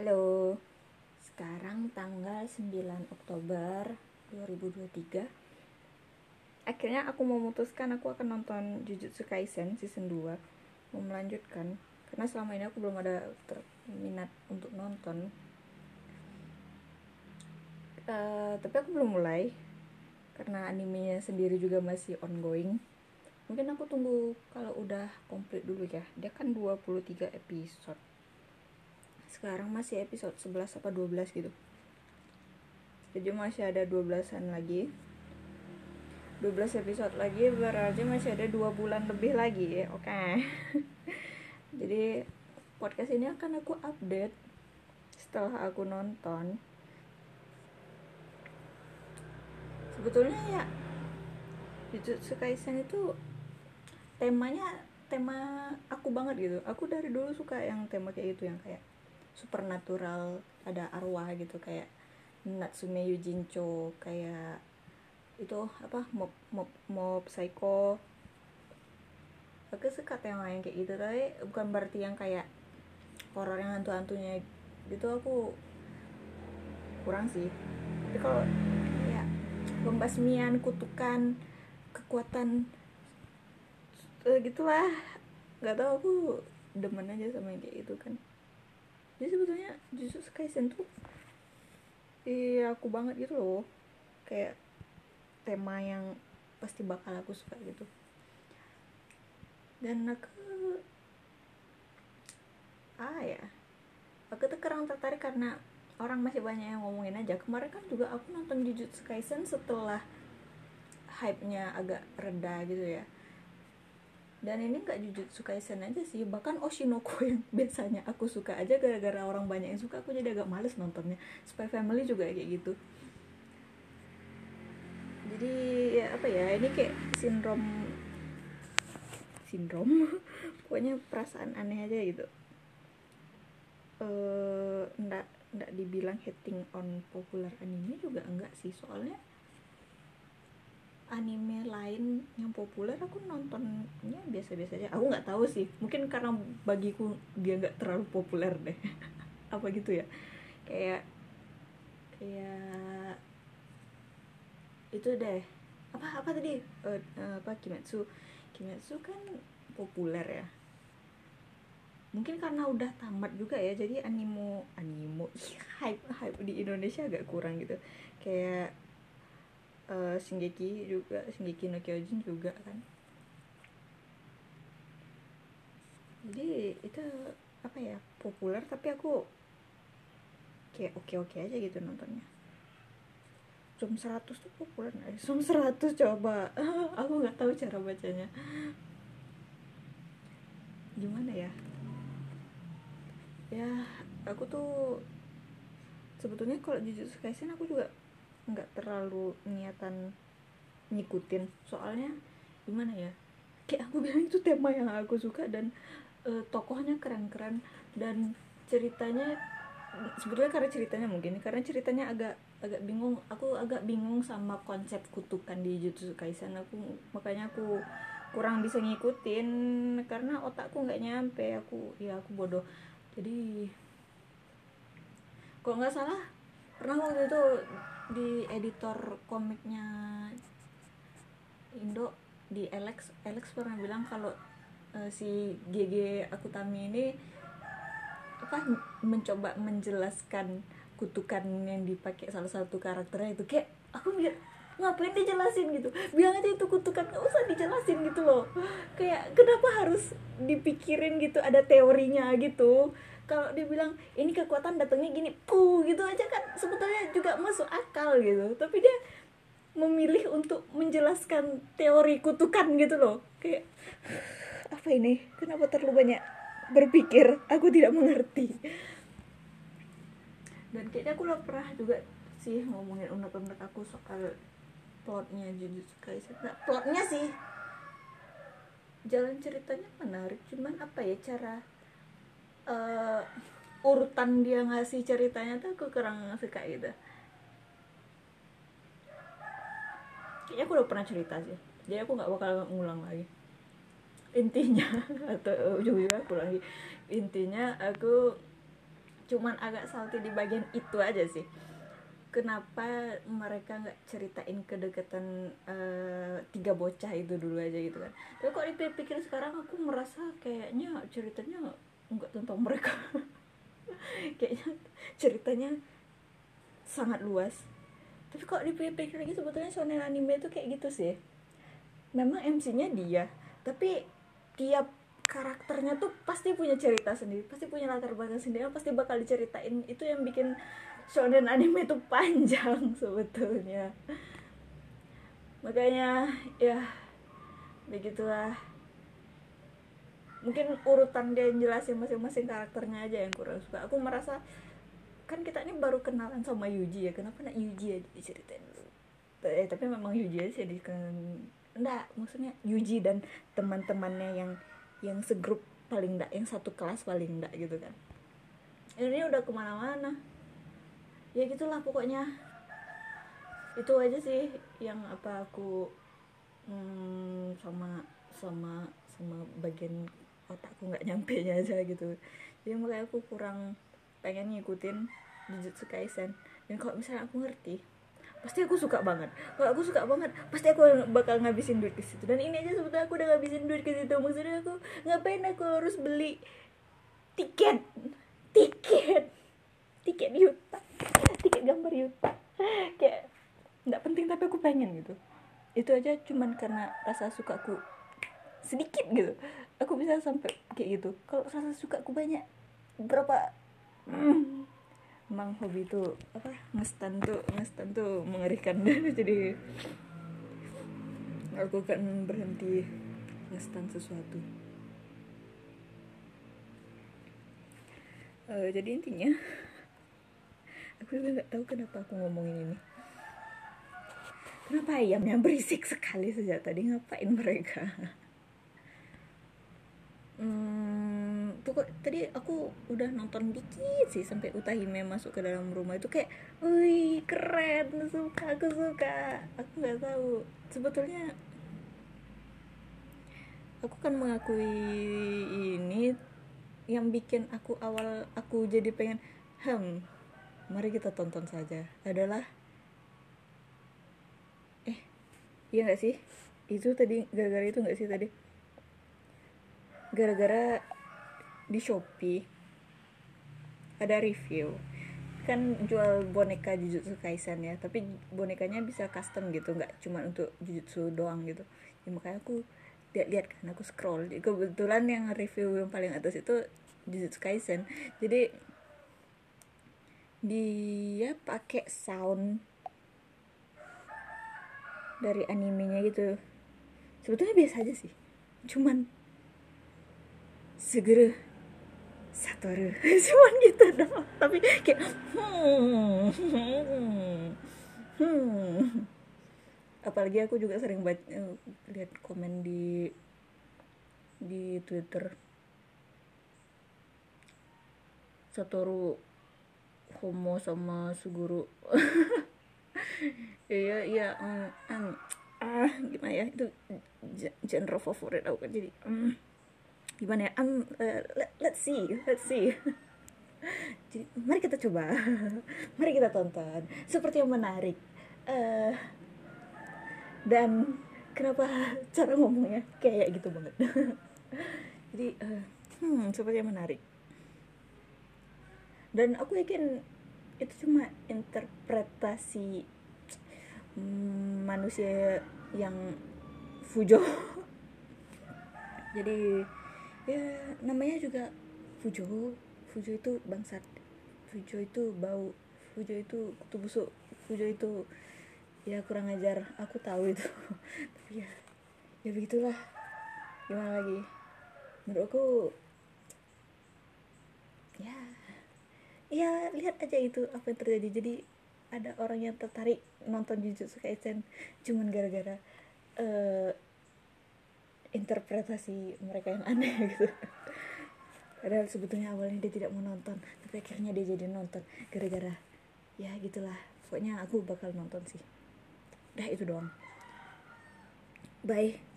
Halo, sekarang tanggal 9 Oktober 2023 Akhirnya aku memutuskan aku akan nonton Jujutsu Kaisen season 2 Mau melanjutkan Karena selama ini aku belum ada minat untuk nonton. Uh, Tapi aku belum mulai Karena animenya sendiri juga masih ongoing. Mungkin aku tunggu kalau udah komplit dulu ya. Dia kan 23 episode sekarang masih episode 11 apa 12 gitu. Jadi masih ada 12an lagi. 12 episode lagi berarti masih ada dua bulan lebih lagi oke? Okay. jadi podcast ini akan aku update setelah aku nonton. Sebetulnya ya Jujutsu Kaisen itu temanya tema aku banget gitu. Aku dari dulu suka yang tema kayak itu yang kayak supernatural ada arwah gitu kayak Natsume Yujincho kayak itu apa mob mob mob psycho. Aku suka yang kayak gitu tapi bukan berarti yang kayak horor yang hantu-hantunya gitu aku kurang sih. Tapi kalau ya pembasmian kutukan kekuatan uh, gitulah. Nggak tahu aku demen aja sama yang kayak gitu kan jadi sebetulnya justru Kaisen tuh iya aku banget gitu loh. Kayak tema yang pasti bakal aku suka gitu. Dan aku ah ya. Aku tuh kurang tertarik karena orang masih banyak yang ngomongin aja. Kemarin kan juga aku nonton Jujutsu Kaisen setelah hype-nya agak reda gitu ya dan ini nggak Jujutsu Kaisen aja sih. Bahkan Oshinoko yang biasanya aku suka aja gara-gara orang banyak yang suka aku jadi agak males nontonnya. Spy Family juga kayak gitu. Jadi ya apa ya ini kayak sindrom sindrom? Pokoknya perasaan aneh aja gitu. Eh ndak ndak dibilang hating on popular anime juga enggak sih. Soalnya anime lain yang populer aku nontonnya biasa-biasa aja. Aku nggak tahu sih mungkin karena bagiku dia nggak terlalu populer deh. Apa gitu ya? Kayak kayak itu deh. Apa apa tadi? Uh, apa Kimetsu? Kimetsu kan populer ya. Mungkin karena udah tamat juga ya jadi animo animo hype hype di Indonesia agak kurang gitu. Kayak uh, Shingeki juga Shingeki no Kyojin juga kan. Jadi itu apa ya populer tapi aku kayak oke-oke aja gitu nontonnya. Zoom 100 tuh populer nggak Zoom 100 coba. Aku nggak tahu cara bacanya. Gimana ya? Ya aku tuh sebetulnya kalau Jujutsu Kaisen aku juga nggak terlalu niatan ngikutin. Soalnya gimana ya kayak aku bilang itu tema yang aku suka dan uh, tokohnya keren-keren dan ceritanya sebetulnya karena ceritanya mungkin karena ceritanya agak agak bingung aku agak bingung sama konsep kutukan di Jujutsu Kaisen. Aku makanya aku kurang bisa ngikutin karena otakku nggak nyampe aku ya aku bodoh. Jadi kok nggak salah pernah waktu itu di editor komiknya Indo di Alex. Alex pernah bilang kalau uh, si GG Akutami ini apa mencoba menjelaskan kutukan yang dipakai salah satu karakternya itu. Kayak aku mikir ngapain dijelasin gitu? Bilang aja itu kutukan gak usah dijelasin gitu loh. Kayak kenapa harus dipikirin gitu ada teorinya gitu kalau dibilang ini kekuatan datangnya gini puh gitu aja kan sebetulnya juga masuk akal gitu. Tapi dia memilih untuk menjelaskan teori kutukan gitu loh. Kayak apa ini? Kenapa terlalu banyak berpikir? Aku tidak mengerti. Dan kayaknya aku udah pernah juga sih ngomongin unek-unek aku soal plotnya Jujutsu Kaisen. Nah, plotnya sih jalan ceritanya menarik cuman apa ya cara uh, urutan dia ngasih ceritanya tuh aku kurang suka gitu. Kayaknya aku udah pernah cerita sih. Jadi aku nggak bakal ngulang lagi. Intinya atau ujung-ujungnya aku lagi. Intinya aku cuman agak salty di bagian itu aja sih. Kenapa mereka nggak ceritain kedekatan uh, tiga bocah itu dulu aja gitu kan? Tapi kok dipikir sekarang aku merasa kayaknya ceritanya nggak tentang mereka. Kayaknya ceritanya sangat luas. Tapi kok dipikir lagi sebetulnya shonen anime itu kayak gitu sih. Memang MC-nya dia tapi tiap karakternya tuh pasti punya cerita sendiri pasti punya latar belakang sendiri pasti bakal diceritain. Itu yang bikin shonen anime itu panjang sebetulnya. Makanya ya begitulah mungkin urutan dia yang jelasin masing-masing karakternya aja yang kurang suka. Aku merasa kan kita ini baru kenalan sama Yuji ya kenapa nak Yuji aja diceritain? Dulu eh, tapi memang Yuji aja sih enggak maksudnya Yuji dan teman-temannya yang yang segrup paling enggak yang satu kelas paling enggak gitu kan. Ini udah ke mana-mana. Ya gitulah pokoknya. Itu aja sih yang apa aku hmm, sama sama sama bagian otakku nggak nyampe nya aja gitu. Jadi makanya aku kurang pengen ngikutin Jujutsu Kaisen. Dan kalau misalnya aku ngerti pasti aku suka banget. Kalau aku suka banget pasti aku bakal ngabisin duit ke situ. Dan ini aja sebetulnya aku udah ngabisin duit ke situ. Maksudnya aku ngapain aku harus beli tiket? Tiket. Tiket yuta tiket gambar Yuta kayak nggak penting tapi aku pengen gitu. Itu aja cuman karena rasa suka aku sedikit gitu aku bisa sampai kayak gitu. Kalau rasa suka aku banyak. Berapa? Hmm, emang hobi itu apa ngestan tuh ngestan tuh mengerikan. Jadi aku kan berhenti ngestan sesuatu. Uh, jadi intinya aku juga nggak tahu kenapa aku ngomongin ini. Kenapa ayamnya berisik sekali sejak tadi? Ngapain mereka hmm, pokok tadi aku udah nonton dikit sih sampai Utahime masuk ke dalam rumah. Itu kayak wih keren suka aku suka. Aku nggak tahu. Sebetulnya aku kan mengakui ini yang bikin aku awal aku jadi pengen hmm mari kita tonton saja. Adalah eh iya gak sih? Itu tadi gara-gara itu gak sih tadi gara-gara di Shopee ada review. Kan jual boneka Jujutsu Kaisen ya tapi bonekanya bisa custom gitu nggak cuma untuk Jujutsu doang gitu. Ya, makanya aku lihat-lihat kan aku scroll. Kebetulan yang review yang paling atas itu Jujutsu Kaisen. Jadi dia pakai sound dari animenya gitu. Sebetulnya biasa aja sih cuman segera. Satoru. Cuman gitu dong tapi kayak hmm, hmm, hmm. apalagi aku juga sering baca lihat komen di di Twitter. Satoru homo sama suguru. Iya iya um, um, ah gimana ya? Itu genre favorit aku kan jadi um, gimana ya? Um, uh, let, let's see let's see. Jadi mari kita coba. Mari kita tonton. Seperti yang menarik. Uh, dan kenapa cara ngomongnya kayak gitu banget? Jadi uh, hmm seperti yang menarik. Dan aku yakin itu cuma interpretasi mm, manusia yang fujo. Jadi ya namanya juga fujo. Fujo itu bangsat. Fujo itu bau. Fujo itu kutu busuk. Fujo itu ya kurang ajar. Aku tahu itu. Tapi ya ya begitulah. Gimana lagi? Menurutku ya ya lihat aja itu apa yang terjadi. Jadi ada orang yang tertarik nonton Jujutsu Kaisen cuman gara-gara uh, interpretasi mereka yang aneh gitu. Padahal sebetulnya awalnya dia tidak mau nonton tapi akhirnya dia jadi nonton gara-gara ya gitulah. Pokoknya aku bakal nonton sih. Udah itu doang. Bye